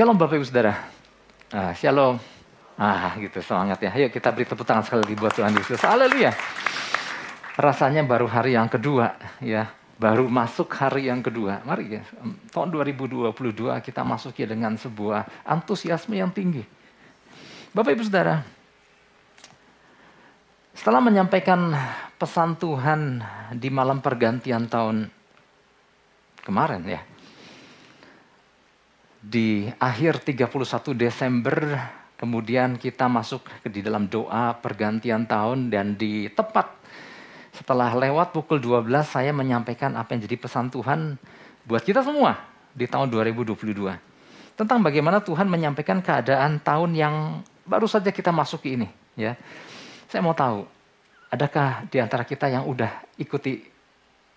Shalom Bapak Ibu Saudara. Ah, shalom. Ah, gitu semangat ya. Ayo kita beri tepuk tangan sekali lagi buat Tuhan Yesus. Haleluya. Rasanya baru hari yang kedua ya. Baru masuk hari yang kedua. Mari ya. Tahun 2022 kita masuk ya dengan sebuah antusiasme yang tinggi. Bapak Ibu Saudara. Setelah menyampaikan pesan Tuhan di malam pergantian tahun kemarin ya di akhir 31 Desember kemudian kita masuk ke di dalam doa pergantian tahun dan di tepat setelah lewat pukul 12 saya menyampaikan apa yang jadi pesan Tuhan buat kita semua di tahun 2022 tentang bagaimana Tuhan menyampaikan keadaan tahun yang baru saja kita masuki ini ya. Saya mau tahu adakah di antara kita yang udah ikuti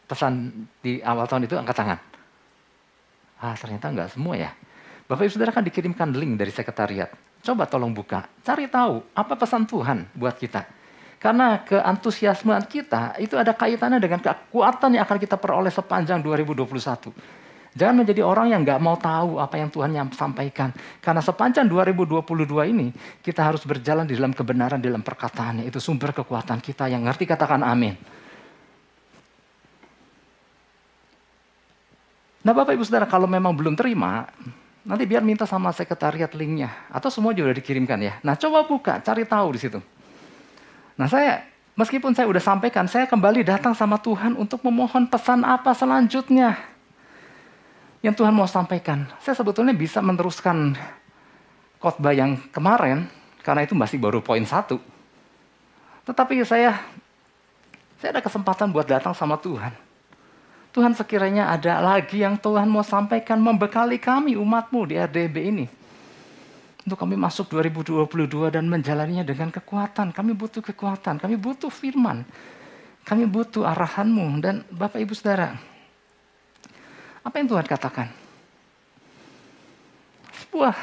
pesan di awal tahun itu angkat tangan? Ah ternyata enggak semua ya. Bapak Ibu Saudara kan dikirimkan link dari sekretariat. Coba tolong buka, cari tahu apa pesan Tuhan buat kita. Karena keantusiasmean kita itu ada kaitannya dengan kekuatan yang akan kita peroleh sepanjang 2021. Jangan menjadi orang yang nggak mau tahu apa yang Tuhan yang sampaikan. Karena sepanjang 2022 ini kita harus berjalan di dalam kebenaran, di dalam perkataannya. Itu sumber kekuatan kita yang ngerti katakan amin. Nah Bapak Ibu Saudara kalau memang belum terima, Nanti biar minta sama sekretariat linknya. Atau semua juga udah dikirimkan ya. Nah coba buka, cari tahu di situ. Nah saya, meskipun saya udah sampaikan, saya kembali datang sama Tuhan untuk memohon pesan apa selanjutnya. Yang Tuhan mau sampaikan. Saya sebetulnya bisa meneruskan khotbah yang kemarin, karena itu masih baru poin satu. Tetapi saya, saya ada kesempatan buat datang sama Tuhan Tuhan sekiranya ada lagi yang Tuhan mau sampaikan membekali kami umatmu di RDB ini. Untuk kami masuk 2022 dan menjalaninya dengan kekuatan. Kami butuh kekuatan, kami butuh firman. Kami butuh arahanmu. Dan Bapak Ibu Saudara, apa yang Tuhan katakan? Sebuah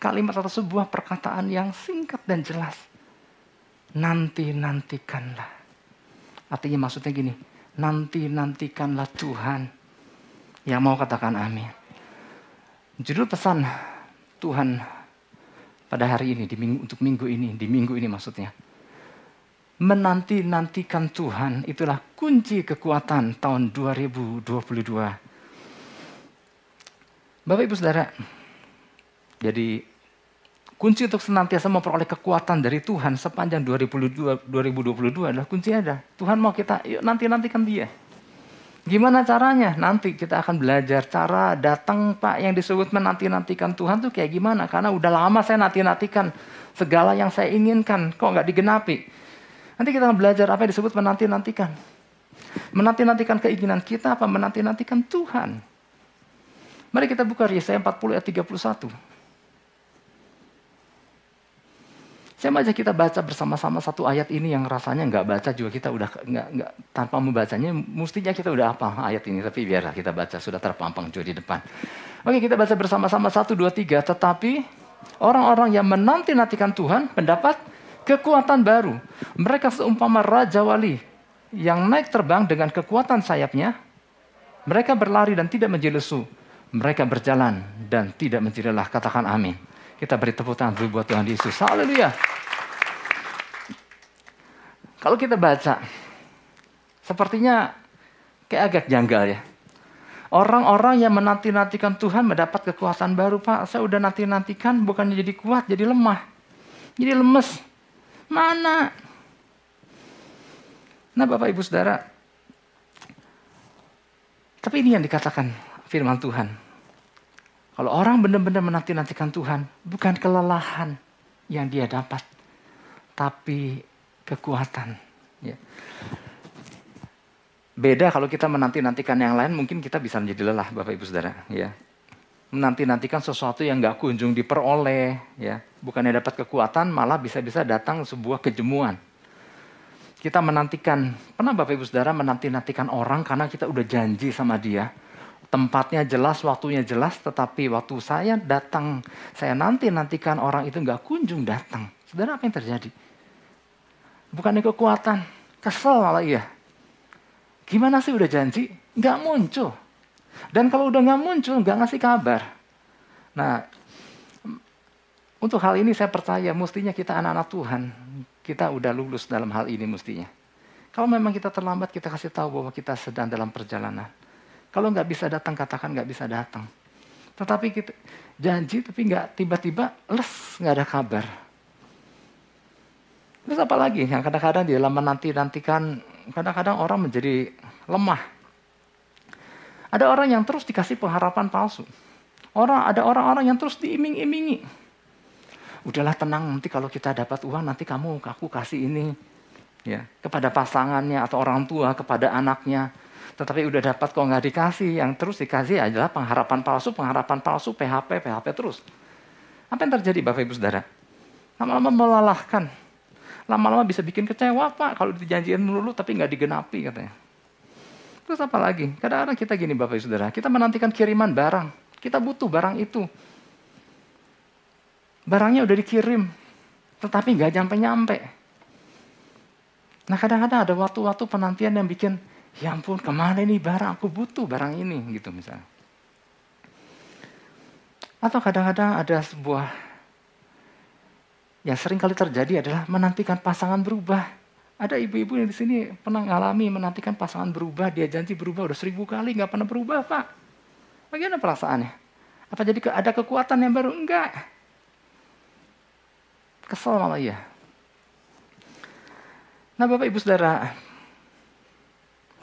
kalimat atau sebuah perkataan yang singkat dan jelas. Nanti-nantikanlah. Artinya maksudnya gini, nanti-nantikanlah Tuhan yang mau katakan amin. Judul pesan Tuhan pada hari ini, di minggu, untuk minggu ini, di minggu ini maksudnya. Menanti-nantikan Tuhan itulah kunci kekuatan tahun 2022. Bapak Ibu Saudara, jadi Kunci untuk senantiasa memperoleh kekuatan dari Tuhan sepanjang 2022, 2022 adalah kunci ada. Tuhan mau kita, yuk nanti-nantikan dia. Gimana caranya? Nanti kita akan belajar cara datang Pak yang disebut menanti-nantikan Tuhan tuh kayak gimana. Karena udah lama saya nanti-nantikan segala yang saya inginkan. Kok nggak digenapi? Nanti kita akan belajar apa yang disebut menanti-nantikan. Menanti-nantikan keinginan kita apa menanti-nantikan Tuhan. Mari kita buka Yesaya 40 ayat 31. Saya mau ajak kita baca bersama-sama satu ayat ini yang rasanya nggak baca juga kita udah nggak nggak tanpa membacanya mestinya kita udah apa ayat ini tapi biarlah kita baca sudah terpampang juga di depan. Oke kita baca bersama-sama satu dua tiga tetapi orang-orang yang menanti nantikan Tuhan mendapat kekuatan baru. Mereka seumpama raja wali yang naik terbang dengan kekuatan sayapnya. Mereka berlari dan tidak menjadi lesu. Mereka berjalan dan tidak menjadi lelah. Katakan amin. Kita beri tepuk tangan dulu buat Tuhan Yesus. Haleluya. Kalau kita baca, sepertinya kayak agak janggal ya. Orang-orang yang menanti-nantikan Tuhan mendapat kekuatan baru, Pak. Saya udah nanti-nantikan, bukannya jadi kuat, jadi lemah. Jadi lemes. Mana? Nah Bapak Ibu Saudara, tapi ini yang dikatakan firman Tuhan. Kalau orang benar-benar menanti-nantikan Tuhan, bukan kelelahan yang dia dapat, tapi kekuatan. Ya. Beda kalau kita menanti-nantikan yang lain, mungkin kita bisa menjadi lelah, Bapak Ibu Saudara. Ya. Menanti-nantikan sesuatu yang nggak kunjung diperoleh, ya. bukannya dapat kekuatan, malah bisa-bisa datang sebuah kejemuan. Kita menantikan, pernah Bapak Ibu Saudara menanti-nantikan orang karena kita udah janji sama dia, tempatnya jelas, waktunya jelas, tetapi waktu saya datang, saya nanti-nantikan orang itu nggak kunjung datang. Saudara apa yang terjadi? Bukannya kekuatan, kesel malah iya. Gimana sih udah janji? Nggak muncul. Dan kalau udah nggak muncul, nggak ngasih kabar. Nah, Untuk hal ini saya percaya mestinya kita anak-anak Tuhan, kita udah lulus dalam hal ini mestinya. Kalau memang kita terlambat, kita kasih tahu bahwa kita sedang dalam perjalanan. Kalau nggak bisa datang, katakan nggak bisa datang. Tetapi kita janji, tapi nggak tiba-tiba les, nggak ada kabar. Terus apa lagi yang kadang-kadang di dalam menanti-nantikan, kadang-kadang orang menjadi lemah. Ada orang yang terus dikasih pengharapan palsu. Orang ada orang-orang yang terus diiming-imingi. Udahlah tenang nanti kalau kita dapat uang nanti kamu aku kasih ini ya kepada pasangannya atau orang tua kepada anaknya. Tetapi udah dapat kok nggak dikasih, yang terus dikasih adalah pengharapan palsu, pengharapan palsu, PHP, PHP terus. Apa yang terjadi Bapak Ibu Saudara? Lama-lama melalahkan. Lama-lama bisa bikin kecewa Pak kalau dijanjiin dulu tapi nggak digenapi katanya. Terus apa lagi? Kadang-kadang kita gini Bapak Ibu Saudara, kita menantikan kiriman barang. Kita butuh barang itu. Barangnya udah dikirim, tetapi nggak nyampe-nyampe. Nah kadang-kadang ada waktu-waktu penantian yang bikin, ya ampun ke mana ini barang, aku butuh barang ini gitu misalnya. Atau kadang-kadang ada sebuah yang sering kali terjadi adalah menantikan pasangan berubah. Ada ibu-ibu yang di sini pernah ngalami menantikan pasangan berubah, dia janji berubah udah seribu kali nggak pernah berubah pak. Bagaimana perasaannya? Apa jadi ada kekuatan yang baru? Enggak. Kesel malah ya. Nah Bapak Ibu Saudara,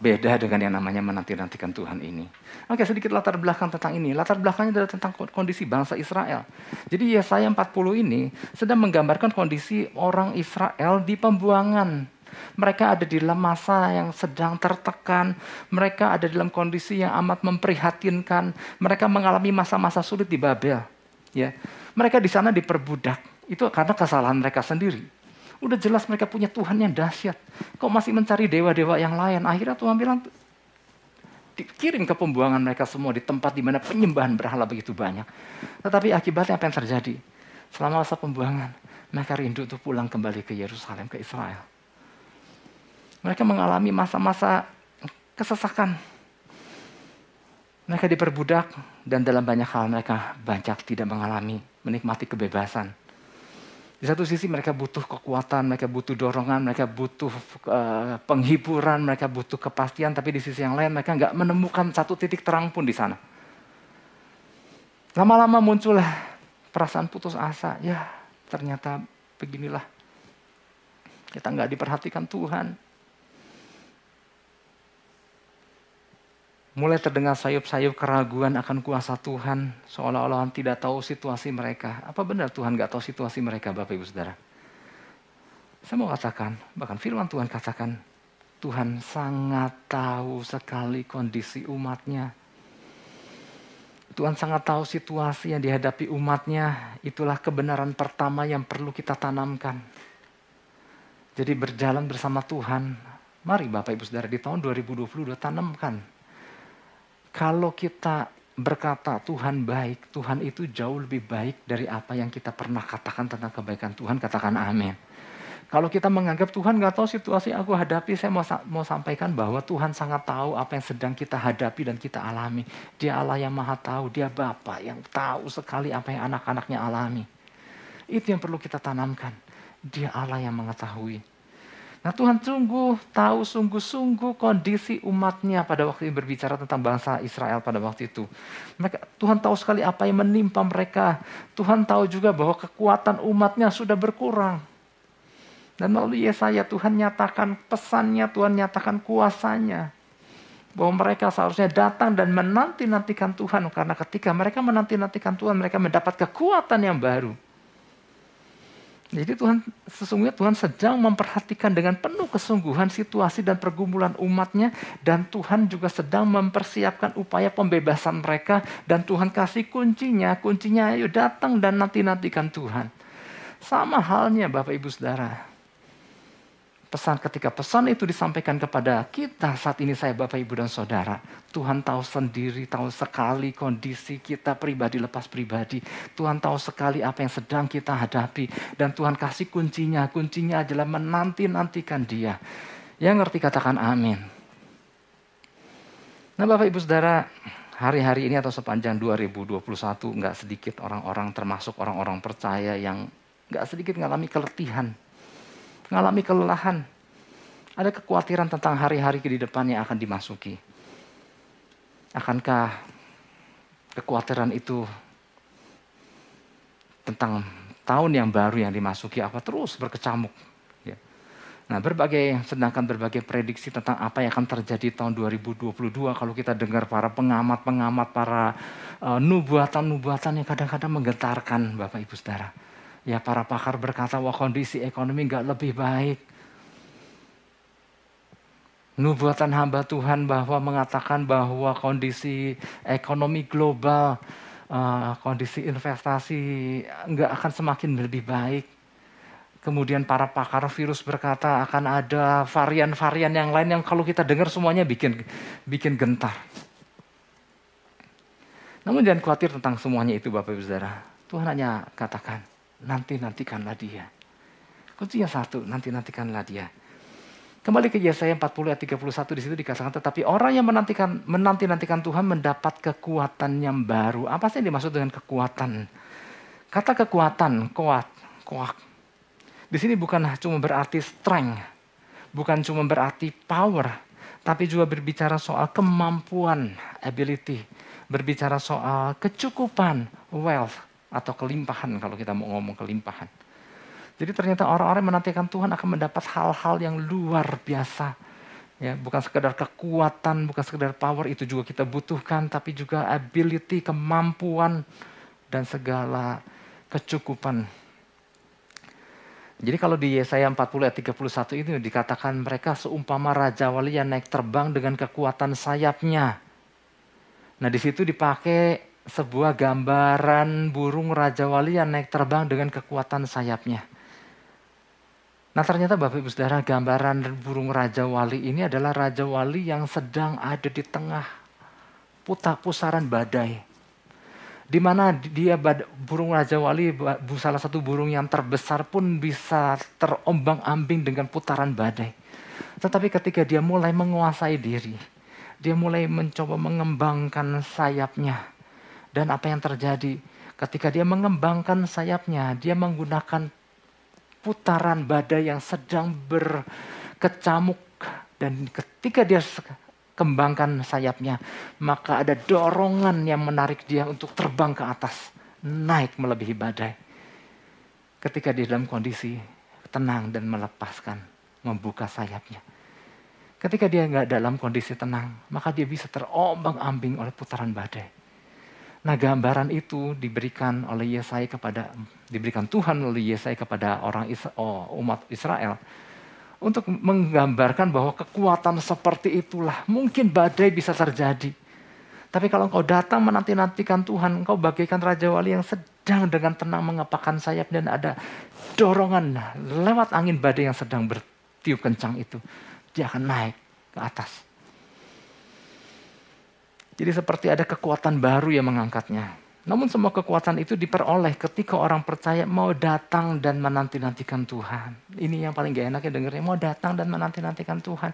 beda dengan yang namanya menanti-nantikan Tuhan ini. Oke, sedikit latar belakang tentang ini. Latar belakangnya adalah tentang kondisi bangsa Israel. Jadi Yesaya 40 ini sedang menggambarkan kondisi orang Israel di pembuangan. Mereka ada di dalam masa yang sedang tertekan. Mereka ada dalam kondisi yang amat memprihatinkan. Mereka mengalami masa-masa sulit di Babel. Ya, Mereka di sana diperbudak. Itu karena kesalahan mereka sendiri Udah jelas mereka punya Tuhan yang dahsyat. Kok masih mencari dewa-dewa yang lain? Akhirnya Tuhan bilang, dikirim ke pembuangan mereka semua di tempat di mana penyembahan berhala begitu banyak. Tetapi akibatnya apa yang terjadi? Selama masa pembuangan, mereka rindu untuk pulang kembali ke Yerusalem, ke Israel. Mereka mengalami masa-masa kesesakan. Mereka diperbudak dan dalam banyak hal mereka banyak tidak mengalami menikmati kebebasan di satu sisi mereka butuh kekuatan, mereka butuh dorongan, mereka butuh uh, penghiburan, mereka butuh kepastian, tapi di sisi yang lain mereka nggak menemukan satu titik terang pun di sana. Lama-lama muncullah perasaan putus asa. Ya, ternyata beginilah. Kita nggak diperhatikan Tuhan. Mulai terdengar sayup-sayup keraguan akan kuasa Tuhan, seolah-olah tidak tahu situasi mereka. Apa benar Tuhan gak tahu situasi mereka, Bapak Ibu Saudara? Saya mau katakan, bahkan firman Tuhan katakan, Tuhan sangat tahu sekali kondisi umatnya. Tuhan sangat tahu situasi yang dihadapi umatnya. Itulah kebenaran pertama yang perlu kita tanamkan. Jadi berjalan bersama Tuhan. Mari Bapak Ibu Saudara di tahun 2022 tanamkan kalau kita berkata Tuhan baik, Tuhan itu jauh lebih baik dari apa yang kita pernah katakan tentang kebaikan Tuhan, katakan amin. Kalau kita menganggap Tuhan nggak tahu situasi aku hadapi, saya mau, mau sampaikan bahwa Tuhan sangat tahu apa yang sedang kita hadapi dan kita alami. Dia Allah yang maha tahu, dia Bapak yang tahu sekali apa yang anak-anaknya alami. Itu yang perlu kita tanamkan. Dia Allah yang mengetahui. Nah Tuhan sungguh tahu sungguh-sungguh kondisi umatnya pada waktu ini berbicara tentang bangsa Israel pada waktu itu. Mereka, Tuhan tahu sekali apa yang menimpa mereka. Tuhan tahu juga bahwa kekuatan umatnya sudah berkurang. Dan melalui Yesaya Tuhan nyatakan pesannya, Tuhan nyatakan kuasanya. Bahwa mereka seharusnya datang dan menanti-nantikan Tuhan. Karena ketika mereka menanti-nantikan Tuhan, mereka mendapat kekuatan yang baru. Jadi Tuhan sesungguhnya Tuhan sedang memperhatikan dengan penuh kesungguhan situasi dan pergumulan umatnya dan Tuhan juga sedang mempersiapkan upaya pembebasan mereka dan Tuhan kasih kuncinya, kuncinya ayo datang dan nanti-nantikan Tuhan. Sama halnya Bapak Ibu Saudara pesan ketika pesan itu disampaikan kepada kita saat ini saya Bapak Ibu dan Saudara. Tuhan tahu sendiri, tahu sekali kondisi kita pribadi lepas pribadi. Tuhan tahu sekali apa yang sedang kita hadapi. Dan Tuhan kasih kuncinya. Kuncinya adalah menanti-nantikan dia. Yang ngerti katakan amin. Nah Bapak Ibu Saudara, hari-hari ini atau sepanjang 2021 nggak sedikit orang-orang termasuk orang-orang percaya yang nggak sedikit mengalami keletihan, mengalami kelelahan. Ada kekhawatiran tentang hari-hari di depan yang akan dimasuki. Akankah kekhawatiran itu tentang tahun yang baru yang dimasuki apa terus berkecamuk Nah, berbagai sedangkan berbagai prediksi tentang apa yang akan terjadi tahun 2022 kalau kita dengar para pengamat-pengamat, para uh, nubuatan-nubuatan yang kadang-kadang menggetarkan Bapak Ibu Saudara. Ya, para pakar berkata wah kondisi ekonomi nggak lebih baik. Nubuatan hamba Tuhan bahwa mengatakan bahwa kondisi ekonomi global, uh, kondisi investasi nggak akan semakin lebih baik Kemudian para pakar virus berkata akan ada varian-varian yang lain yang kalau kita dengar semuanya bikin bikin gentar. Namun jangan khawatir tentang semuanya itu Bapak Ibu Saudara. Tuhan hanya katakan, nanti-nantikanlah dia. Kuncinya satu, nanti-nantikanlah dia. Kembali ke Yesaya 40 ayat 31 di situ dikatakan tetapi orang yang menantikan menanti-nantikan Tuhan mendapat kekuatan yang baru. Apa sih yang dimaksud dengan kekuatan? Kata kekuatan, kuat, kuat di sini bukan cuma berarti strength, bukan cuma berarti power, tapi juga berbicara soal kemampuan, ability, berbicara soal kecukupan, wealth, atau kelimpahan kalau kita mau ngomong kelimpahan. Jadi ternyata orang-orang menantikan Tuhan akan mendapat hal-hal yang luar biasa. Ya, bukan sekedar kekuatan, bukan sekedar power itu juga kita butuhkan, tapi juga ability, kemampuan dan segala kecukupan jadi kalau di Yesaya 40 ayat 31 itu dikatakan mereka seumpama raja wali yang naik terbang dengan kekuatan sayapnya. Nah di situ dipakai sebuah gambaran burung raja wali yang naik terbang dengan kekuatan sayapnya. Nah ternyata Bapak Ibu Saudara gambaran burung raja wali ini adalah raja wali yang sedang ada di tengah putar pusaran badai di mana dia burung raja wali salah satu burung yang terbesar pun bisa terombang-ambing dengan putaran badai. Tetapi ketika dia mulai menguasai diri, dia mulai mencoba mengembangkan sayapnya. Dan apa yang terjadi? Ketika dia mengembangkan sayapnya, dia menggunakan putaran badai yang sedang berkecamuk dan ketika dia kembangkan sayapnya, maka ada dorongan yang menarik dia untuk terbang ke atas, naik melebihi badai. Ketika di dalam kondisi tenang dan melepaskan, membuka sayapnya. Ketika dia nggak dalam kondisi tenang, maka dia bisa terombang-ambing oleh putaran badai. Nah, gambaran itu diberikan oleh Yesaya kepada diberikan Tuhan oleh Yesaya kepada orang oh, umat Israel untuk menggambarkan bahwa kekuatan seperti itulah mungkin badai bisa terjadi. Tapi kalau engkau datang menanti-nantikan Tuhan, engkau bagaikan Raja Wali yang sedang dengan tenang mengepakkan sayap dan ada dorongan lewat angin badai yang sedang bertiup kencang itu. Dia akan naik ke atas. Jadi seperti ada kekuatan baru yang mengangkatnya. Namun semua kekuatan itu diperoleh ketika orang percaya mau datang dan menanti-nantikan Tuhan. Ini yang paling gak enak ya dengernya, mau datang dan menanti-nantikan Tuhan.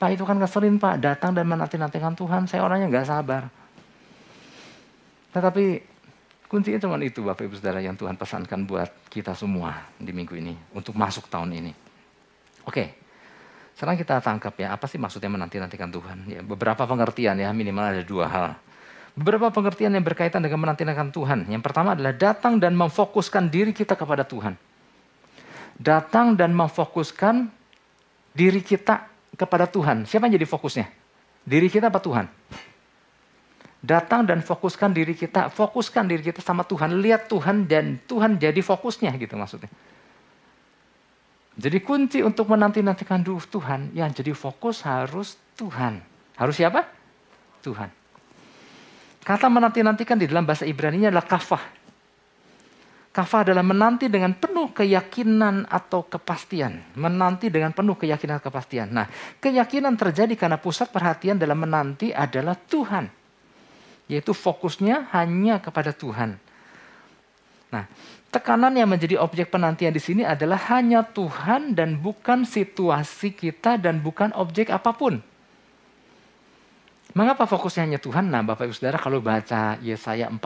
Pak itu kan keselin pak, datang dan menanti-nantikan Tuhan, saya orangnya gak sabar. Tetapi kuncinya cuma itu Bapak Ibu Saudara yang Tuhan pesankan buat kita semua di minggu ini, untuk masuk tahun ini. Oke, sekarang kita tangkap ya, apa sih maksudnya menanti-nantikan Tuhan? Ya, beberapa pengertian ya, minimal ada dua hal. Beberapa pengertian yang berkaitan dengan menantikan Tuhan. Yang pertama adalah datang dan memfokuskan diri kita kepada Tuhan. Datang dan memfokuskan diri kita kepada Tuhan. Siapa yang jadi fokusnya? Diri kita apa Tuhan? Datang dan fokuskan diri kita, fokuskan diri kita sama Tuhan. Lihat Tuhan dan Tuhan jadi fokusnya gitu maksudnya. Jadi kunci untuk menanti-nantikan Tuhan yang jadi fokus harus Tuhan. Harus siapa? Tuhan. Kata menanti-nantikan di dalam bahasa Ibrani adalah kafah. Kafah adalah menanti dengan penuh keyakinan atau kepastian. Menanti dengan penuh keyakinan atau kepastian. Nah, keyakinan terjadi karena pusat perhatian dalam menanti adalah Tuhan. Yaitu fokusnya hanya kepada Tuhan. Nah, tekanan yang menjadi objek penantian di sini adalah hanya Tuhan dan bukan situasi kita dan bukan objek apa pun. Mengapa fokusnya hanya Tuhan? Nah, Bapak Ibu Saudara, kalau baca Yesaya 40,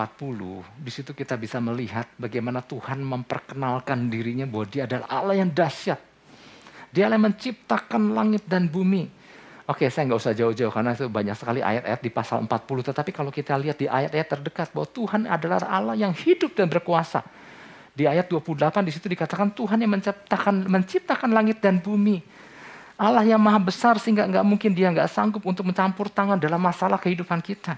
di situ kita bisa melihat bagaimana Tuhan memperkenalkan dirinya bahwa dia adalah Allah yang dahsyat. Dia yang menciptakan langit dan bumi. Oke, saya nggak usah jauh-jauh karena itu banyak sekali ayat-ayat di pasal 40. Tetapi kalau kita lihat di ayat-ayat terdekat bahwa Tuhan adalah Allah yang hidup dan berkuasa. Di ayat 28 di situ dikatakan Tuhan yang menciptakan menciptakan langit dan bumi. Allah yang maha besar sehingga nggak mungkin dia nggak sanggup untuk mencampur tangan dalam masalah kehidupan kita.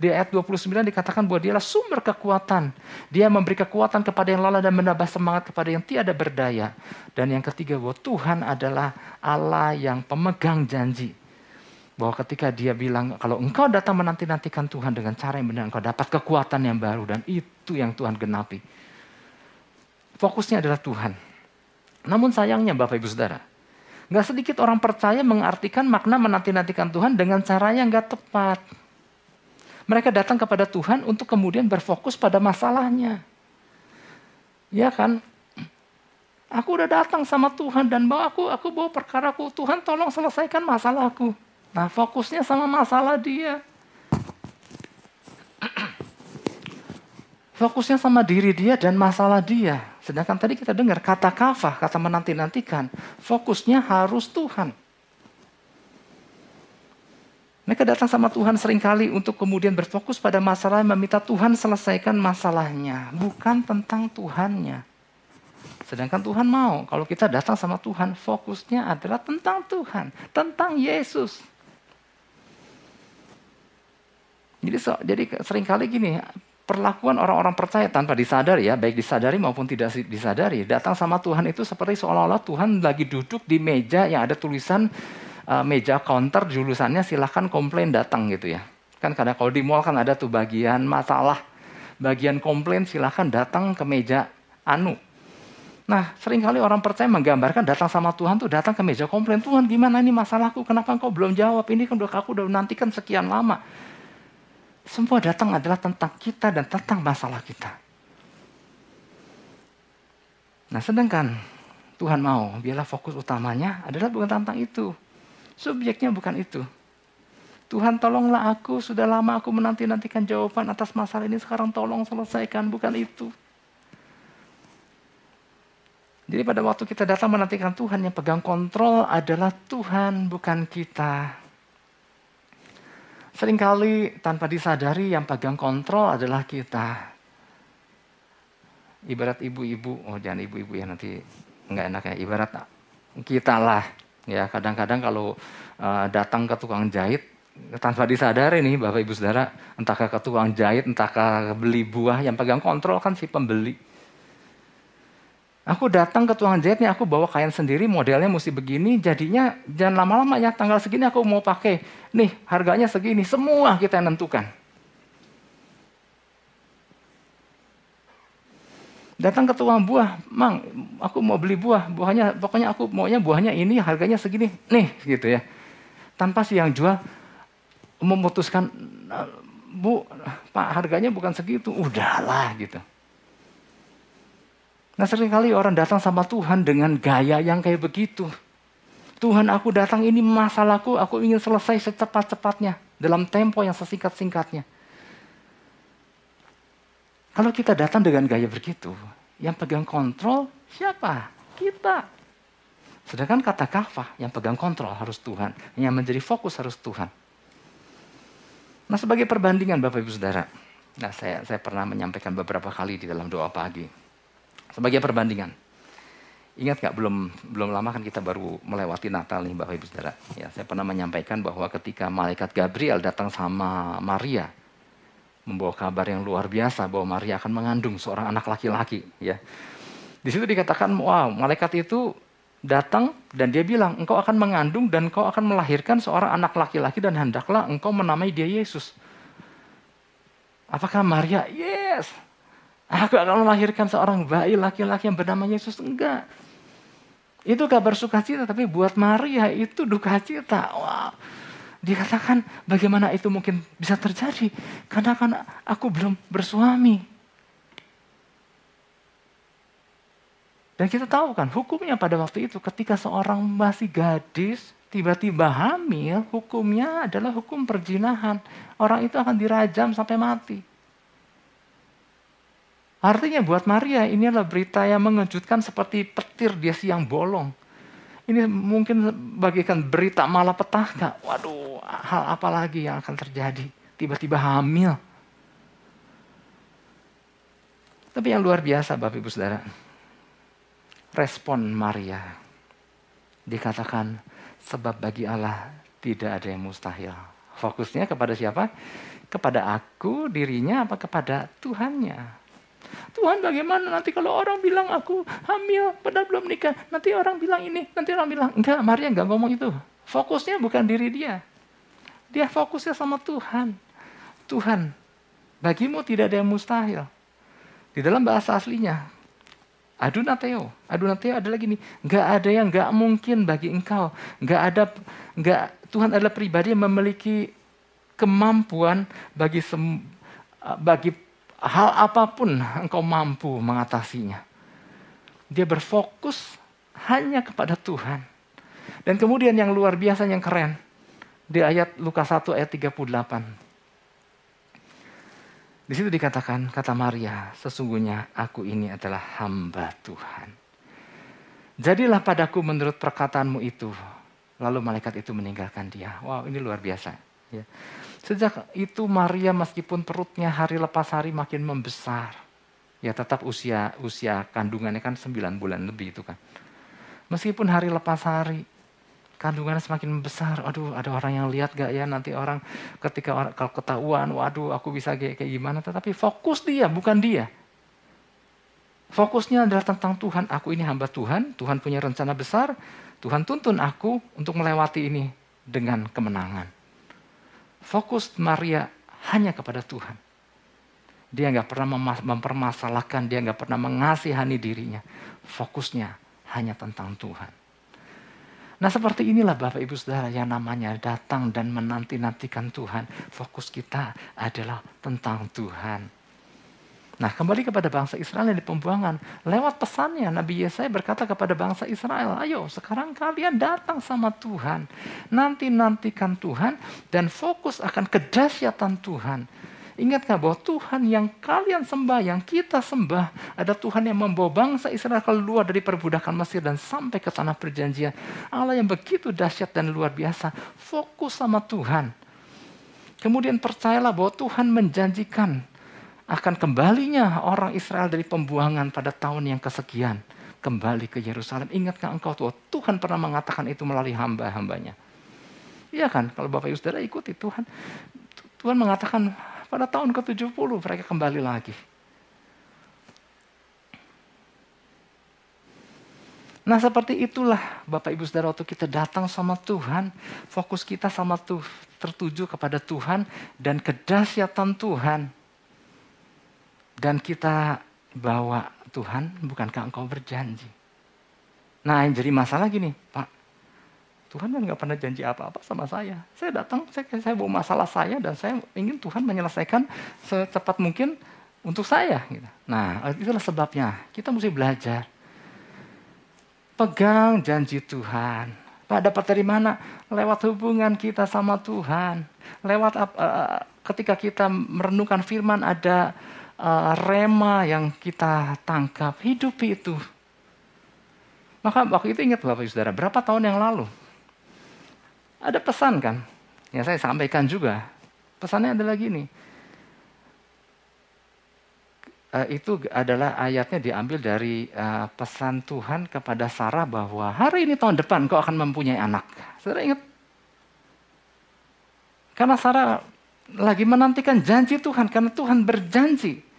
Di ayat 29 dikatakan bahwa dialah sumber kekuatan. Dia memberi kekuatan kepada yang lelah dan menambah semangat kepada yang tiada berdaya. Dan yang ketiga bahwa Tuhan adalah Allah yang pemegang janji. Bahwa ketika dia bilang kalau engkau datang menanti-nantikan Tuhan dengan cara yang benar engkau dapat kekuatan yang baru dan itu yang Tuhan genapi. Fokusnya adalah Tuhan. Namun sayangnya Bapak Ibu Saudara, nggak sedikit orang percaya mengartikan makna menanti-nantikan Tuhan dengan cara yang nggak tepat. Mereka datang kepada Tuhan untuk kemudian berfokus pada masalahnya. Ya kan? Aku udah datang sama Tuhan dan bawa aku, aku bawa perkaraku. Tuhan tolong selesaikan masalahku. Nah fokusnya sama masalah dia. Fokusnya sama diri dia dan masalah dia. Sedangkan tadi kita dengar kata kafah, kata menanti-nantikan. Fokusnya harus Tuhan. Mereka datang sama Tuhan sering kali untuk kemudian berfokus pada masalah meminta Tuhan selesaikan masalahnya. Bukan tentang Tuhannya. Sedangkan Tuhan mau, kalau kita datang sama Tuhan, fokusnya adalah tentang Tuhan. Tentang Yesus. Jadi, so, jadi sering kali gini, perlakuan orang-orang percaya tanpa disadari ya, baik disadari maupun tidak disadari, datang sama Tuhan itu seperti seolah-olah Tuhan lagi duduk di meja yang ada tulisan uh, meja counter jurusannya silahkan komplain datang gitu ya. Kan kadang kalau di mall kan ada tuh bagian masalah, bagian komplain silahkan datang ke meja anu. Nah, sering kali orang percaya menggambarkan datang sama Tuhan tuh datang ke meja komplain. Tuhan gimana ini masalahku? Kenapa engkau belum jawab? Ini kan aku udah nantikan sekian lama. Semua datang adalah tentang kita dan tentang masalah kita. Nah, sedangkan Tuhan mau, biarlah fokus utamanya adalah bukan tentang itu. Subjeknya bukan itu. Tuhan tolonglah aku, sudah lama aku menanti-nantikan jawaban atas masalah ini, sekarang tolong selesaikan, bukan itu. Jadi pada waktu kita datang menantikan Tuhan, yang pegang kontrol adalah Tuhan, bukan kita. Seringkali tanpa disadari yang pegang kontrol adalah kita. Ibarat ibu-ibu, oh jangan ibu-ibu ya nanti nggak enak ya. Ibarat kita lah Ya, kadang-kadang kalau uh, datang ke tukang jahit tanpa disadari nih Bapak Ibu Saudara, entah ke tukang jahit, entah ke beli buah yang pegang kontrol kan si pembeli. Aku datang ke tukang jahit nih, aku bawa kain sendiri, modelnya mesti begini, jadinya jangan lama-lama ya, tanggal segini aku mau pakai. Nih, harganya segini, semua kita yang nentukan. datang ke tukang buah, mang, aku mau beli buah, buahnya, pokoknya aku maunya buahnya ini, harganya segini, nih, gitu ya. Tanpa si yang jual memutuskan, bu, pak harganya bukan segitu, udahlah gitu. Nah sering kali orang datang sama Tuhan dengan gaya yang kayak begitu. Tuhan aku datang ini masalahku, aku ingin selesai secepat-cepatnya. Dalam tempo yang sesingkat-singkatnya. Kalau kita datang dengan gaya begitu, yang pegang kontrol siapa? Kita. Sedangkan kata kafah yang pegang kontrol harus Tuhan, yang menjadi fokus harus Tuhan. Nah sebagai perbandingan Bapak Ibu Saudara, nah saya, saya pernah menyampaikan beberapa kali di dalam doa pagi. Sebagai perbandingan, ingat nggak belum belum lama kan kita baru melewati Natal nih Bapak Ibu Saudara. Ya, saya pernah menyampaikan bahwa ketika malaikat Gabriel datang sama Maria, membawa kabar yang luar biasa bahwa Maria akan mengandung seorang anak laki-laki ya. Di situ dikatakan wow, malaikat itu datang dan dia bilang engkau akan mengandung dan engkau akan melahirkan seorang anak laki-laki dan hendaklah engkau menamai dia Yesus. Apakah Maria? Yes. Aku akan melahirkan seorang bayi laki-laki yang bernama Yesus. Enggak. Itu kabar sukacita, tapi buat Maria itu duka cita. Wow Dikatakan bagaimana itu mungkin bisa terjadi. Karena kan aku belum bersuami. Dan kita tahu kan hukumnya pada waktu itu ketika seorang masih gadis tiba-tiba hamil, hukumnya adalah hukum perjinahan. Orang itu akan dirajam sampai mati. Artinya buat Maria ini adalah berita yang mengejutkan seperti petir dia siang bolong. Ini mungkin bagikan berita malapetaka. Waduh, hal apa lagi yang akan terjadi? Tiba-tiba hamil. Tapi yang luar biasa Bapak Ibu Saudara. Respon Maria. Dikatakan sebab bagi Allah tidak ada yang mustahil. Fokusnya kepada siapa? Kepada aku, dirinya, apa kepada Tuhannya. Tuhan bagaimana nanti kalau orang bilang aku hamil padahal belum nikah. Nanti orang bilang ini, nanti orang bilang enggak, Maria enggak ngomong itu. Fokusnya bukan diri dia. Dia fokusnya sama Tuhan. Tuhan, bagimu tidak ada yang mustahil. Di dalam bahasa aslinya, adunateo. Adunateo adalah gini, enggak ada yang enggak mungkin bagi engkau. Enggak ada, enggak, Tuhan adalah pribadi yang memiliki kemampuan bagi sem, bagi hal apa pun engkau mampu mengatasinya. Dia berfokus hanya kepada Tuhan. Dan kemudian yang luar biasa yang keren di ayat Lukas 1 ayat 38. Di situ dikatakan kata Maria, sesungguhnya aku ini adalah hamba Tuhan. Jadilah padaku menurut perkataanmu itu. Lalu malaikat itu meninggalkan dia. Wow, ini luar biasa. Ya. Sejak itu Maria meskipun perutnya hari lepas hari makin membesar. Ya tetap usia usia kandungannya kan 9 bulan lebih itu kan. Meskipun hari lepas hari kandungannya semakin besar. Aduh, ada orang yang lihat gak ya nanti orang ketika orang, kalau ketahuan, waduh aku bisa kayak, kayak gimana. Tetapi fokus dia, bukan dia. Fokusnya adalah tentang Tuhan. Aku ini hamba Tuhan, Tuhan punya rencana besar. Tuhan tuntun aku untuk melewati ini dengan kemenangan. Fokus Maria hanya kepada Tuhan. Dia nggak pernah mempermasalahkan, dia nggak pernah mengasihani dirinya. Fokusnya hanya tentang Tuhan. Nah seperti inilah Bapak Ibu Saudara yang namanya datang dan menanti-nantikan Tuhan. Fokus kita adalah tentang Tuhan. Nah kembali kepada bangsa Israel yang di pembuangan. Lewat pesannya Nabi Yesaya berkata kepada bangsa Israel. Ayo sekarang kalian datang sama Tuhan. Nanti-nantikan Tuhan dan fokus akan kedahsyatan Tuhan. Ingatkah bahwa Tuhan yang kalian sembah, yang kita sembah, ada Tuhan yang membawa bangsa Israel keluar dari perbudakan Mesir dan sampai ke tanah perjanjian. Allah yang begitu dahsyat dan luar biasa. Fokus sama Tuhan. Kemudian percayalah bahwa Tuhan menjanjikan akan kembalinya orang Israel dari pembuangan pada tahun yang kesekian. Kembali ke Yerusalem. Ingatkah engkau tuh, Tuhan pernah mengatakan itu melalui hamba-hambanya. Iya kan, kalau Bapak Ibu Saudara ikuti Tuhan. Tuhan mengatakan pada tahun ke-70 mereka kembali lagi. Nah seperti itulah Bapak Ibu Saudara waktu kita datang sama Tuhan, fokus kita sama tuh tertuju kepada Tuhan dan kedahsyatan Tuhan. Dan kita bawa Tuhan, bukankah engkau berjanji? Nah yang jadi masalah gini, Pak, Tuhan kan nggak pernah janji apa-apa sama saya. Saya datang, saya, saya bawa masalah saya dan saya ingin Tuhan menyelesaikan secepat mungkin untuk saya. Gitu. Nah itulah sebabnya kita mesti belajar. Pegang janji Tuhan. Pak dapat dari mana? Lewat hubungan kita sama Tuhan. Lewat uh, ketika kita merenungkan firman ada uh, rema yang kita tangkap, hidupi itu. Maka waktu itu ingat Bapak Saudara, berapa tahun yang lalu? Ada pesan kan, yang saya sampaikan juga. Pesannya adalah gini, uh, itu adalah ayatnya diambil dari uh, pesan Tuhan kepada Sarah bahwa hari ini tahun depan kau akan mempunyai anak. Saudara ingat? Karena Sarah lagi menantikan janji Tuhan, karena Tuhan berjanji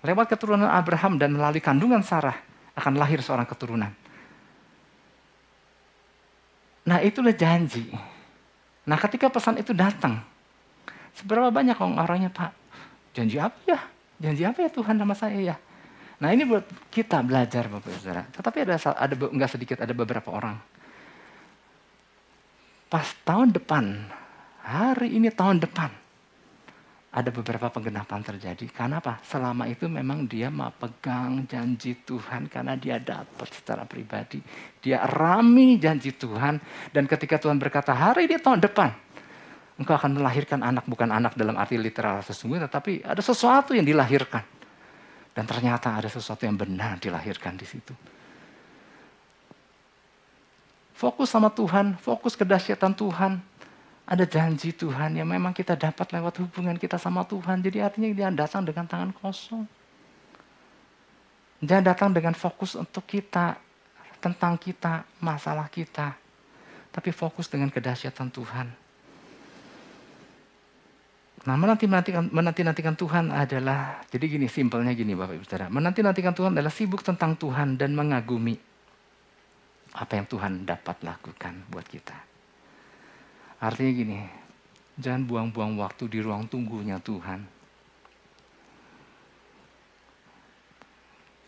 Lewat keturunan Abraham dan melalui kandungan Sarah akan lahir seorang keturunan. Nah itulah janji. Nah ketika pesan itu datang, seberapa banyak orangnya Pak, janji apa ya? Janji apa ya Tuhan nama saya ya? Nah ini buat kita belajar Bapak Saudara. Tetapi ada ada enggak sedikit ada beberapa orang. Pas tahun depan, hari ini tahun depan, ada beberapa penggenapan terjadi. Karena apa? Selama itu memang dia pegang janji Tuhan karena dia dapat secara pribadi. Dia rami janji Tuhan dan ketika Tuhan berkata hari dia tahun depan engkau akan melahirkan anak bukan anak dalam arti literal sesungguhnya tetapi ada sesuatu yang dilahirkan. Dan ternyata ada sesuatu yang benar dilahirkan di situ. Fokus sama Tuhan, fokus kedahsyatan Tuhan, ada janji Tuhan yang memang kita dapat lewat hubungan kita sama Tuhan. Jadi artinya dia datang dengan tangan kosong. Jangan datang dengan fokus untuk kita, tentang kita, masalah kita. Tapi fokus dengan kedahsyatan Tuhan. Nah menanti-nantikan menanti -nantikan Tuhan adalah, jadi gini simpelnya gini Bapak Ibu Saudara. Menanti-nantikan Tuhan adalah sibuk tentang Tuhan dan mengagumi apa yang Tuhan dapat lakukan buat kita. Artinya gini, jangan buang-buang waktu di ruang tunggunya Tuhan.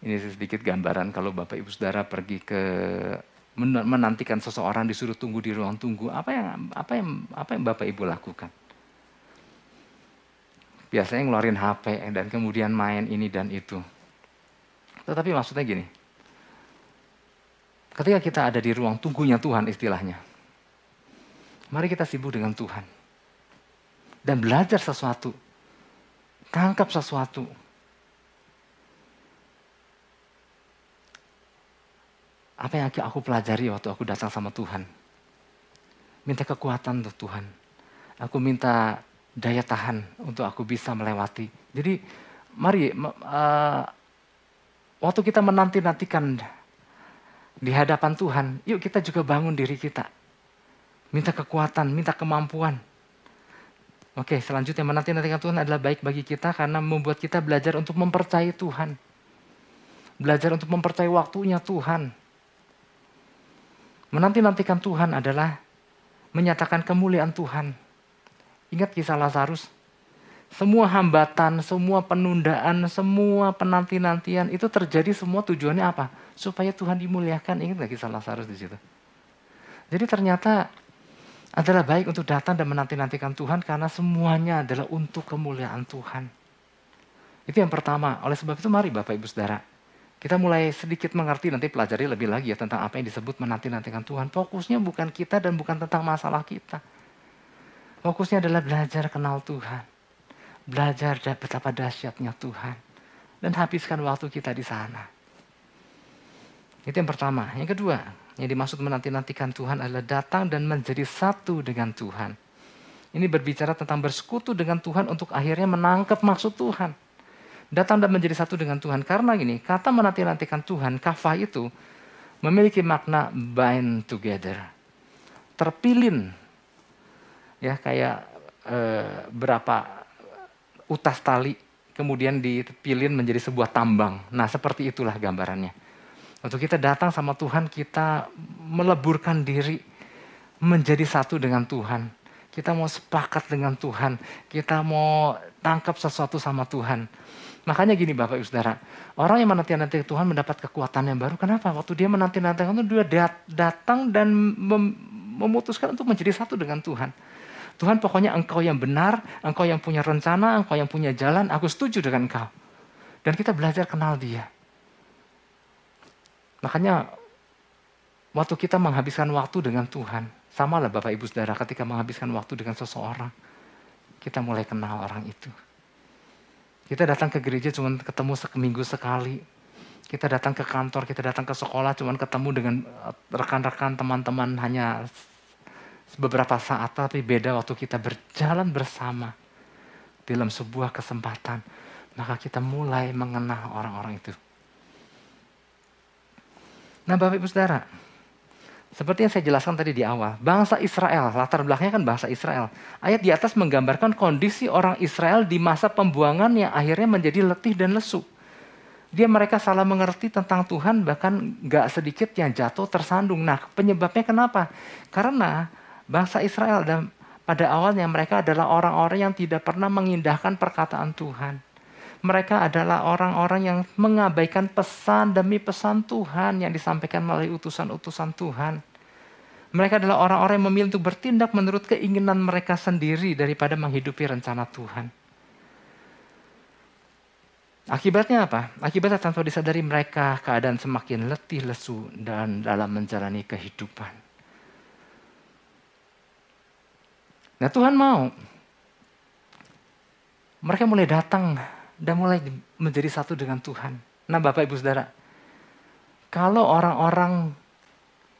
Ini sedikit gambaran kalau Bapak Ibu Saudara pergi ke menantikan seseorang disuruh tunggu di ruang tunggu, apa yang apa yang apa yang Bapak Ibu lakukan? Biasanya ngeluarin HP dan kemudian main ini dan itu. Tetapi maksudnya gini, ketika kita ada di ruang tunggunya Tuhan istilahnya, Mari kita sibuk dengan Tuhan. Dan belajar sesuatu. Tangkap sesuatu. Apa yang aku pelajari waktu aku datang sama Tuhan? Minta kekuatan untuk Tuhan. Aku minta daya tahan untuk aku bisa melewati. Jadi mari uh, waktu kita menanti-nantikan di hadapan Tuhan, yuk kita juga bangun diri kita minta kekuatan, minta kemampuan. Oke, selanjutnya menanti-nantikan Tuhan adalah baik bagi kita karena membuat kita belajar untuk mempercayai Tuhan. Belajar untuk mempercayai waktunya Tuhan. Menanti-nantikan Tuhan adalah menyatakan kemuliaan Tuhan. Ingat kisah Lazarus? Semua hambatan, semua penundaan, semua penanti-nantian itu terjadi semua tujuannya apa? Supaya Tuhan dimuliakan. Ingat gak kisah Lazarus di situ? Jadi ternyata adalah baik untuk datang dan menanti-nantikan Tuhan karena semuanya adalah untuk kemuliaan Tuhan. Itu yang pertama. Oleh sebab itu mari Bapak Ibu Saudara. Kita mulai sedikit mengerti nanti pelajari lebih lagi ya tentang apa yang disebut menanti-nantikan Tuhan. Fokusnya bukan kita dan bukan tentang masalah kita. Fokusnya adalah belajar kenal Tuhan. Belajar betapa dahsyatnya Tuhan. Dan habiskan waktu kita di sana. Itu yang pertama. Yang kedua, yang dimaksud menanti-nantikan Tuhan adalah datang dan menjadi satu dengan Tuhan. Ini berbicara tentang bersekutu dengan Tuhan untuk akhirnya menangkap maksud Tuhan. Datang dan menjadi satu dengan Tuhan. Karena gini, kata menanti-nantikan Tuhan, kafah itu memiliki makna bind together. Terpilin. Ya, kayak e, berapa utas tali kemudian dipilin menjadi sebuah tambang. Nah, seperti itulah gambarannya. Waktu kita datang sama Tuhan, kita meleburkan diri menjadi satu dengan Tuhan. Kita mau sepakat dengan Tuhan. Kita mau tangkap sesuatu sama Tuhan. Makanya gini Bapak Ibu Saudara, orang yang menanti-nanti Tuhan mendapat kekuatan yang baru. Kenapa? Waktu dia menanti-nanti itu dia datang dan mem memutuskan untuk menjadi satu dengan Tuhan. Tuhan pokoknya engkau yang benar, engkau yang punya rencana, engkau yang punya jalan, aku setuju dengan engkau. Dan kita belajar kenal dia. Makanya waktu kita menghabiskan waktu dengan Tuhan, sama lah Bapak Ibu Saudara ketika menghabiskan waktu dengan seseorang, kita mulai kenal orang itu. Kita datang ke gereja cuma ketemu seminggu sekali. Kita datang ke kantor, kita datang ke sekolah cuma ketemu dengan eh, rekan-rekan teman-teman hanya beberapa saat, tapi beda waktu kita berjalan bersama dalam sebuah kesempatan. Maka kita mulai mengenal orang-orang itu. Nah Bapak Ibu Saudara, seperti yang saya jelaskan tadi di awal, bangsa Israel, latar belakangnya kan bahasa Israel. Ayat di atas menggambarkan kondisi orang Israel di masa pembuangan yang akhirnya menjadi letih dan lesu. Dia mereka salah mengerti tentang Tuhan, bahkan gak sedikit yang jatuh tersandung. Nah penyebabnya kenapa? Karena bangsa Israel dan pada awalnya mereka adalah orang-orang yang tidak pernah mengindahkan perkataan Tuhan mereka adalah orang-orang yang mengabaikan pesan demi pesan Tuhan yang disampaikan melalui utusan-utusan Tuhan. Mereka adalah orang-orang yang memilih untuk bertindak menurut keinginan mereka sendiri daripada menghidupi rencana Tuhan. Akibatnya apa? Akibatnya tanpa disadari mereka keadaan semakin letih lesu dan dalam menjalani kehidupan. Nah Tuhan mau mereka mulai datang dan mulai menjadi satu dengan Tuhan. Nah Bapak Ibu Saudara, kalau orang-orang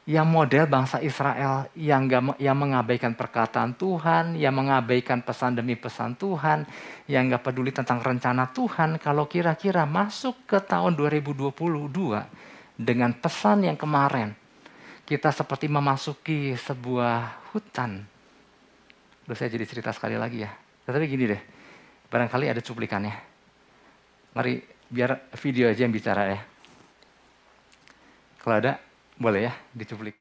yang model bangsa Israel yang gak, yang mengabaikan perkataan Tuhan, yang mengabaikan pesan demi pesan Tuhan, yang gak peduli tentang rencana Tuhan, kalau kira-kira masuk ke tahun 2022 dengan pesan yang kemarin, kita seperti memasuki sebuah hutan. Udah saya jadi cerita sekali lagi ya. Tetapi gini deh, barangkali ada cuplikannya. Mari biar video aja yang bicara ya. Kalau ada, boleh ya dicuplik.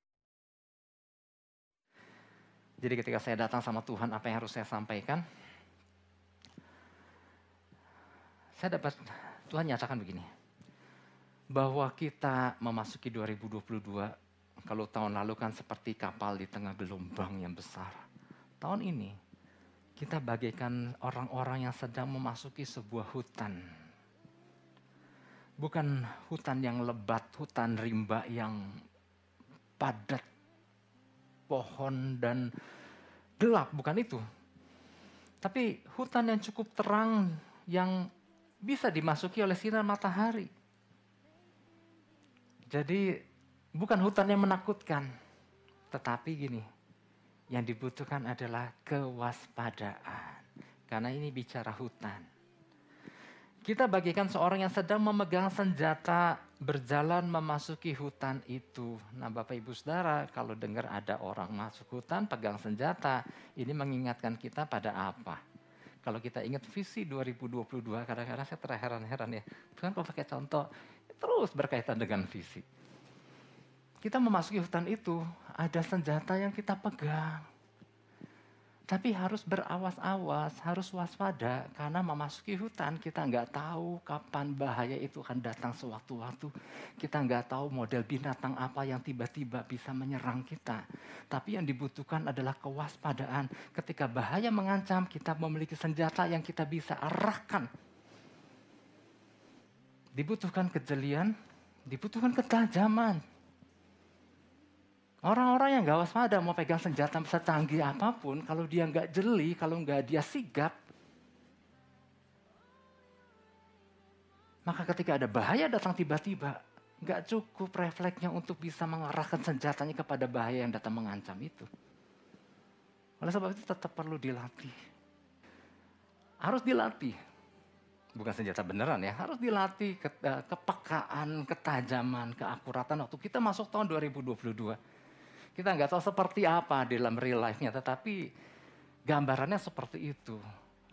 Jadi ketika saya datang sama Tuhan, apa yang harus saya sampaikan? Saya dapat, Tuhan nyatakan begini. Bahwa kita memasuki 2022, kalau tahun lalu kan seperti kapal di tengah gelombang yang besar. Tahun ini, kita bagaikan orang-orang yang sedang memasuki sebuah hutan bukan hutan yang lebat, hutan rimba yang padat pohon dan gelap, bukan itu. Tapi hutan yang cukup terang yang bisa dimasuki oleh sinar matahari. Jadi bukan hutan yang menakutkan, tetapi gini, yang dibutuhkan adalah kewaspadaan. Karena ini bicara hutan. Kita bagikan seorang yang sedang memegang senjata berjalan memasuki hutan itu. Nah Bapak Ibu Saudara kalau dengar ada orang masuk hutan pegang senjata, ini mengingatkan kita pada apa? Kalau kita ingat visi 2022, kadang-kadang saya terheran-heran ya. Tuhan kalau pakai contoh, terus berkaitan dengan visi. Kita memasuki hutan itu, ada senjata yang kita pegang. Tapi harus berawas-awas, harus waspada karena memasuki hutan kita nggak tahu kapan bahaya itu akan datang sewaktu-waktu. Kita nggak tahu model binatang apa yang tiba-tiba bisa menyerang kita. Tapi yang dibutuhkan adalah kewaspadaan. Ketika bahaya mengancam, kita memiliki senjata yang kita bisa arahkan. Dibutuhkan kejelian, dibutuhkan ketajaman, Orang-orang yang gak waspada mau pegang senjata secanggih apa pun, kalau dia nggak jeli, kalau nggak dia sigap, maka ketika ada bahaya datang tiba-tiba, nggak cukup refleksnya untuk bisa mengarahkan senjatanya kepada bahaya yang datang mengancam itu. Oleh sebab itu tetap perlu dilatih. Harus dilatih. Bukan senjata beneran ya, harus dilatih ke, eh, kepekaan, ketajaman, keakuratan waktu kita masuk tahun 2022 kita nggak tahu seperti apa dalam real life-nya, tetapi gambarannya seperti itu.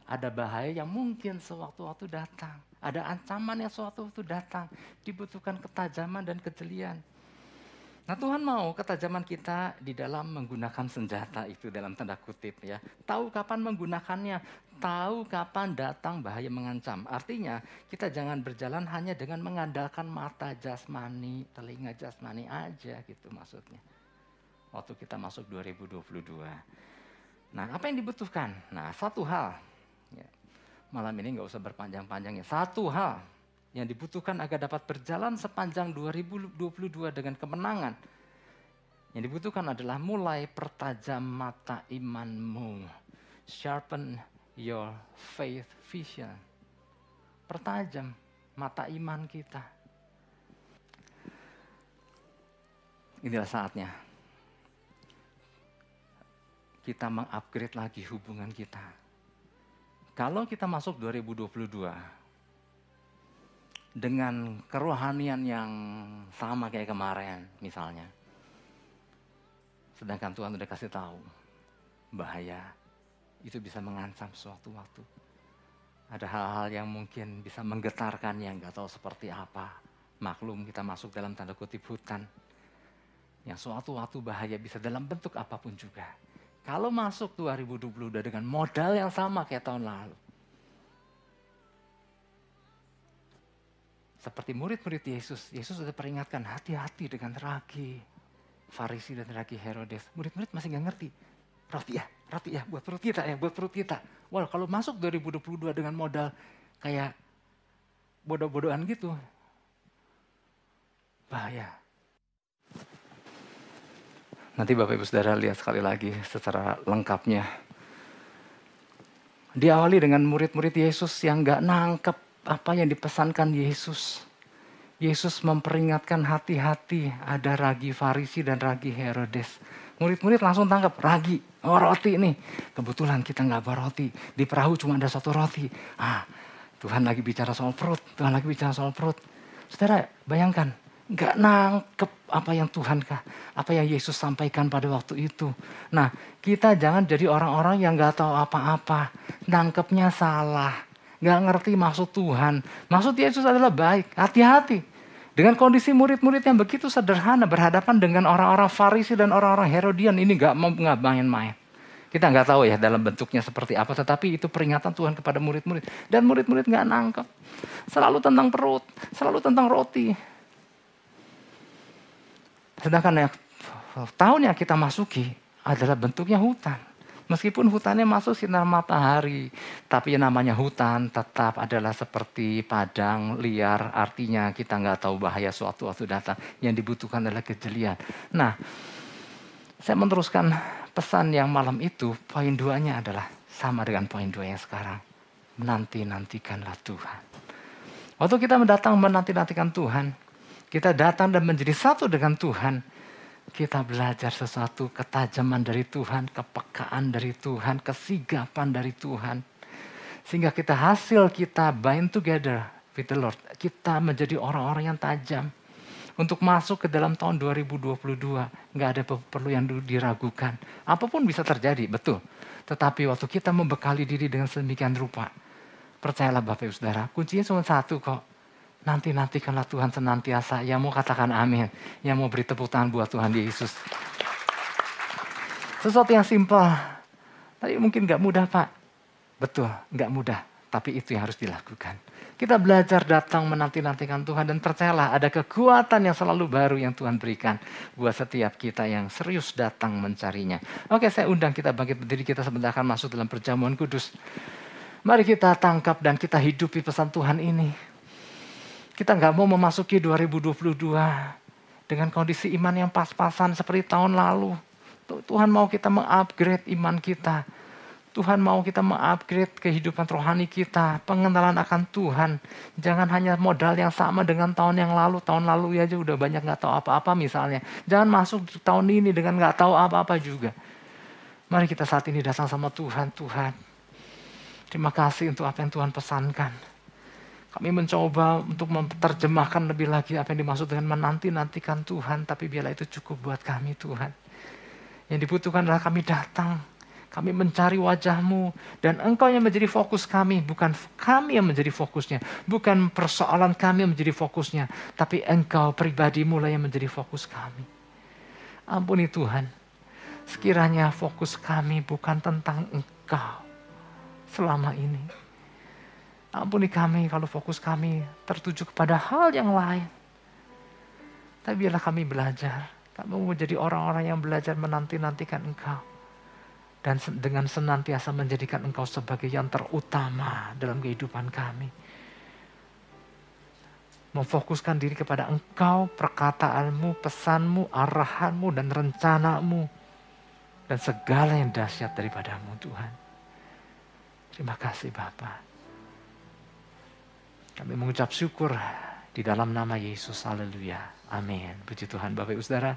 Ada bahaya yang mungkin sewaktu-waktu datang. Ada ancaman yang sewaktu-waktu datang. Dibutuhkan ketajaman dan kejelian. Nah Tuhan mau ketajaman kita di dalam menggunakan senjata itu dalam tanda kutip ya. Tahu kapan menggunakannya, tahu kapan datang bahaya mengancam. Artinya kita jangan berjalan hanya dengan mengandalkan mata jasmani, telinga jasmani aja gitu maksudnya waktu kita masuk 2022. Nah, apa yang dibutuhkan? Nah, satu hal. Ya, malam ini nggak usah berpanjang-panjang ya. Satu hal yang dibutuhkan agar dapat berjalan sepanjang 2022 dengan kemenangan. Yang dibutuhkan adalah mulai pertajam mata imanmu. Sharpen your faith vision. Pertajam mata iman kita. Inilah saatnya kita mengupgrade lagi hubungan kita. Kalau kita masuk 2022 dengan kerohanian yang sama kayak kemarin misalnya. Sedangkan Tuhan udah kasih tahu bahaya itu bisa mengancam suatu waktu. Ada hal-hal yang mungkin bisa menggetarkan yang nggak tahu seperti apa. Maklum kita masuk dalam tanda kutip hutan. Yang suatu waktu bahaya bisa dalam bentuk apa pun juga. Kalau masuk 2022 dengan modal yang sama kayak tahun lalu. Seperti murid-murid Yesus, Yesus sudah peringatkan hati-hati dengan ragi Farisi dan ragi Herodes. Murid-murid masih nggak ngerti. Roti ya, roti ya, buat perut kita ya, buat perut kita. Wah kalau masuk 2022 dengan modal kayak bodoh-bodohan gitu. Bahaya. Nanti Bapak Ibu Saudara lihat sekali lagi secara lengkapnya. Diawali dengan murid-murid Yesus yang gak nangkep apa yang dipesankan Yesus. Yesus memperingatkan hati-hati ada ragi Farisi dan ragi Herodes. Murid-murid langsung tangkap, ragi, oh roti nih. Kebetulan kita nggak bawa roti, di perahu cuma ada satu roti. Ah, Tuhan lagi bicara soal perut, Tuhan lagi bicara soal perut. Saudara, bayangkan, nggak nangkep apa yang Tuhan apa yang Yesus sampaikan pada waktu itu. Nah, kita jangan jadi orang-orang yang nggak tahu apa-apa, nangkepnya salah, nggak ngerti maksud Tuhan. Maksud Yesus adalah baik, hati-hati. Dengan kondisi murid-murid yang begitu sederhana berhadapan dengan orang-orang Farisi dan orang-orang Herodian ini nggak mau nggak main-main. Kita nggak tahu ya dalam bentuknya seperti apa, tetapi itu peringatan Tuhan kepada murid-murid. Dan murid-murid nggak nangkep. Selalu tentang perut, selalu tentang roti, Sedangkan yang tahun yang kita masuki adalah bentuknya hutan. Meskipun hutannya masuk sinar matahari, tapi yang namanya hutan tetap adalah seperti padang liar. Artinya kita nggak tahu bahaya suatu waktu datang. Yang dibutuhkan adalah kejelian. Nah, saya meneruskan pesan yang malam itu. Poin duanya adalah sama dengan poin dua yang sekarang. Nanti-nantikanlah Tuhan. Waktu kita mendatang menanti-nantikan Tuhan, kita datang dan menjadi satu dengan Tuhan, kita belajar sesuatu ketajaman dari Tuhan, kepekaan dari Tuhan, kesigapan dari Tuhan. Sehingga kita hasil kita bind together with the Lord. Kita menjadi orang-orang yang tajam. Untuk masuk ke dalam tahun 2022, nggak ada perlu yang diragukan. Apa pun bisa terjadi, betul. Tetapi waktu kita membekali diri dengan sedemikian rupa, percayalah Bapak Ibu Saudara, kuncinya cuma satu kok Nanti-nantikanlah Tuhan senantiasa. Yang mau katakan amin. Yang mau beri tepuk tangan buat Tuhan Yesus. Sesuatu yang simpel. Tapi mungkin gak mudah Pak. Betul, gak mudah. Tapi itu yang harus dilakukan. Kita belajar datang menanti-nantikan Tuhan dan percayalah ada kekuatan yang selalu baru yang Tuhan berikan buat setiap kita yang serius datang mencarinya. Oke, saya undang kita bangkit berdiri kita sebentar akan masuk dalam perjamuan kudus. Mari kita tangkap dan kita hidupi pesan Tuhan ini. Kita nggak mau memasuki 2022 dengan kondisi iman yang pas-pasan seperti tahun lalu. Tuhan mau kita mengupgrade iman kita. Tuhan mau kita mengupgrade kehidupan rohani kita, pengenalan akan Tuhan. Jangan hanya modal yang sama dengan tahun yang lalu. Tahun lalu aja udah banyak nggak tahu apa-apa misalnya. Jangan masuk tahun ini dengan nggak tahu apa-apa juga. Mari kita saat ini datang sama Tuhan, Tuhan. Terima kasih untuk apa yang Tuhan pesankan. Kami mencoba untuk menerjemahkan lebih lagi apa yang dimaksud dengan menanti-nantikan Tuhan. Tapi biarlah itu cukup buat kami Tuhan. Yang dibutuhkan adalah kami datang. Kami mencari wajahmu. Dan engkau yang menjadi fokus kami. Bukan kami yang menjadi fokusnya. Bukan persoalan kami yang menjadi fokusnya. Tapi engkau pribadi mulai yang menjadi fokus kami. Ampuni Tuhan. Sekiranya fokus kami bukan tentang engkau selama ini Ampuni kami kalau fokus kami tertuju kepada hal yang lain. Tapi biarlah kami belajar. Kami mau menjadi orang-orang yang belajar menanti-nantikan Engkau. Dan dengan senantiasa menjadikan Engkau sebagai yang terutama dalam kehidupan kami. Memfokuskan diri kepada Engkau, perkataanmu, pesanmu, arahanmu, dan rencanamu. Dan segala yang dahsyat daripadamu Tuhan. Terima kasih Bapak. Kami mengucap syukur di dalam nama Yesus. Haleluya. Amin. Puji Tuhan Bapak Ibu Saudara.